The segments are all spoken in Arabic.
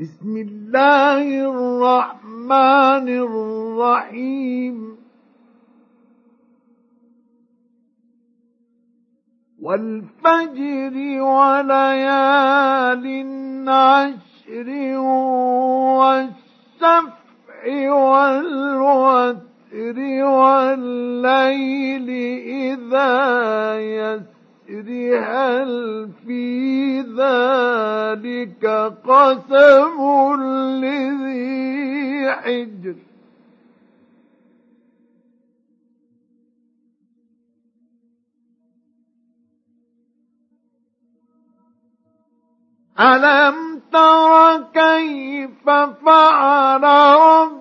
بسم الله الرحمن الرحيم. والفجر وليال عشر والشفع والوتر والليل إذا يسر. هل في ذلك قسم لذي حجر؟ ألم تر كيف فعل ربك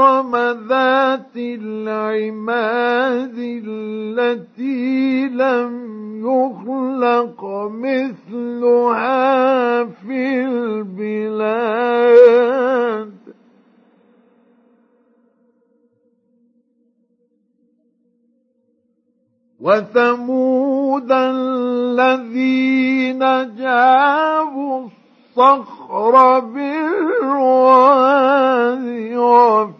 إرم ذات العماد التي لم يخلق مثلها في البلاد. وثمود الذين جابوا الصخر بالوادي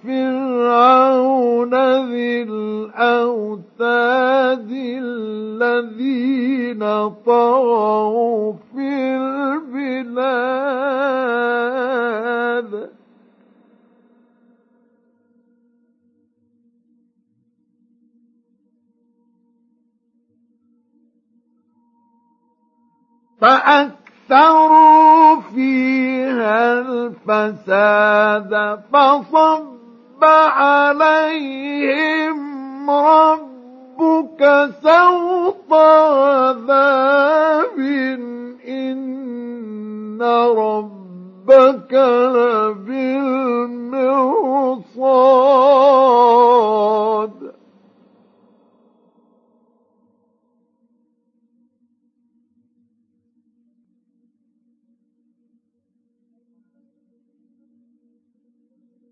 وفرعون ذي الأوتاد الذين طغوا في البلاد. فأكثروا فيها الفساد فصب عليهم ربك سوط عذاب إن ربك لبالمرصاد.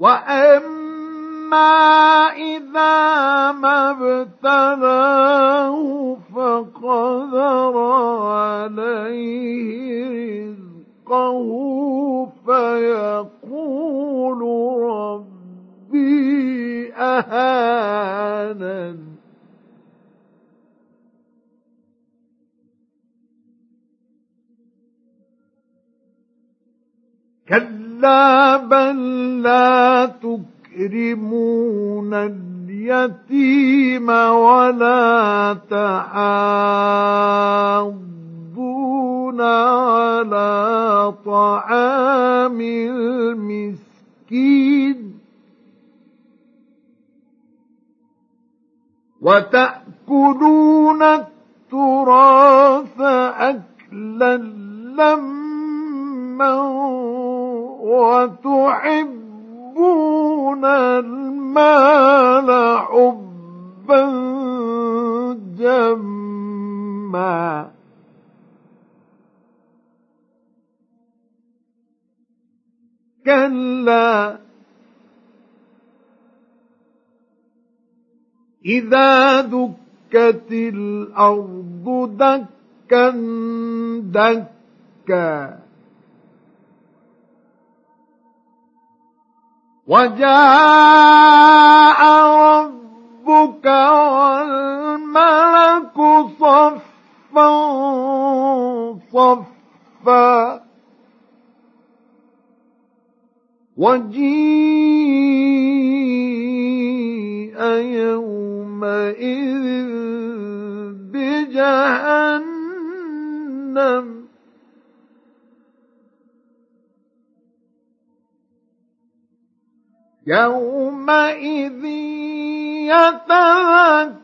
وأما إذا ما ابتلاه فقدر عليه رزقه فيقول ربي أهانن كلا بل لا تكرمون اليتيم ولا تحاضون على طعام المسكين وتأكلون التراث أكلا لما وتحبون المال حبا جما. كلا. إذا دكت الأرض دكا دكا. وجاء ربك والملك صفا صفا وجيء يومئذ بجهنم يومئذ يتذكر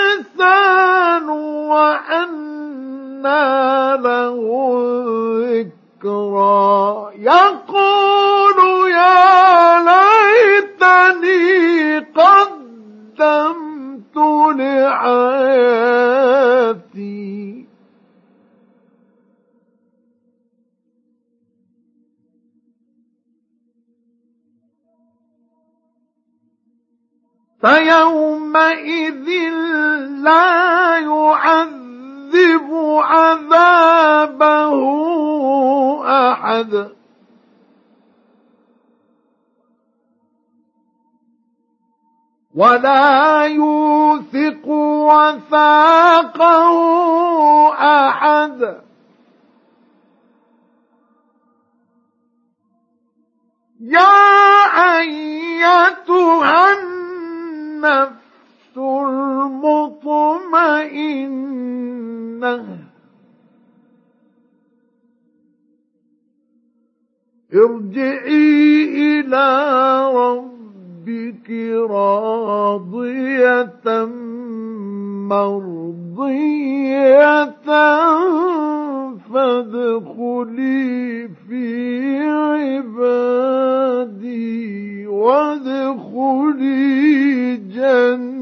الإنسان وأنى له الذكرى. فيومئذ لا يعذب عذابه أحد. ولا يوثق وثاقه أحد. يا أيتها النفس المطمئنة. ارجعي إلى ربك راضية مرضية فادخلي في عبادي وادخلي الجنة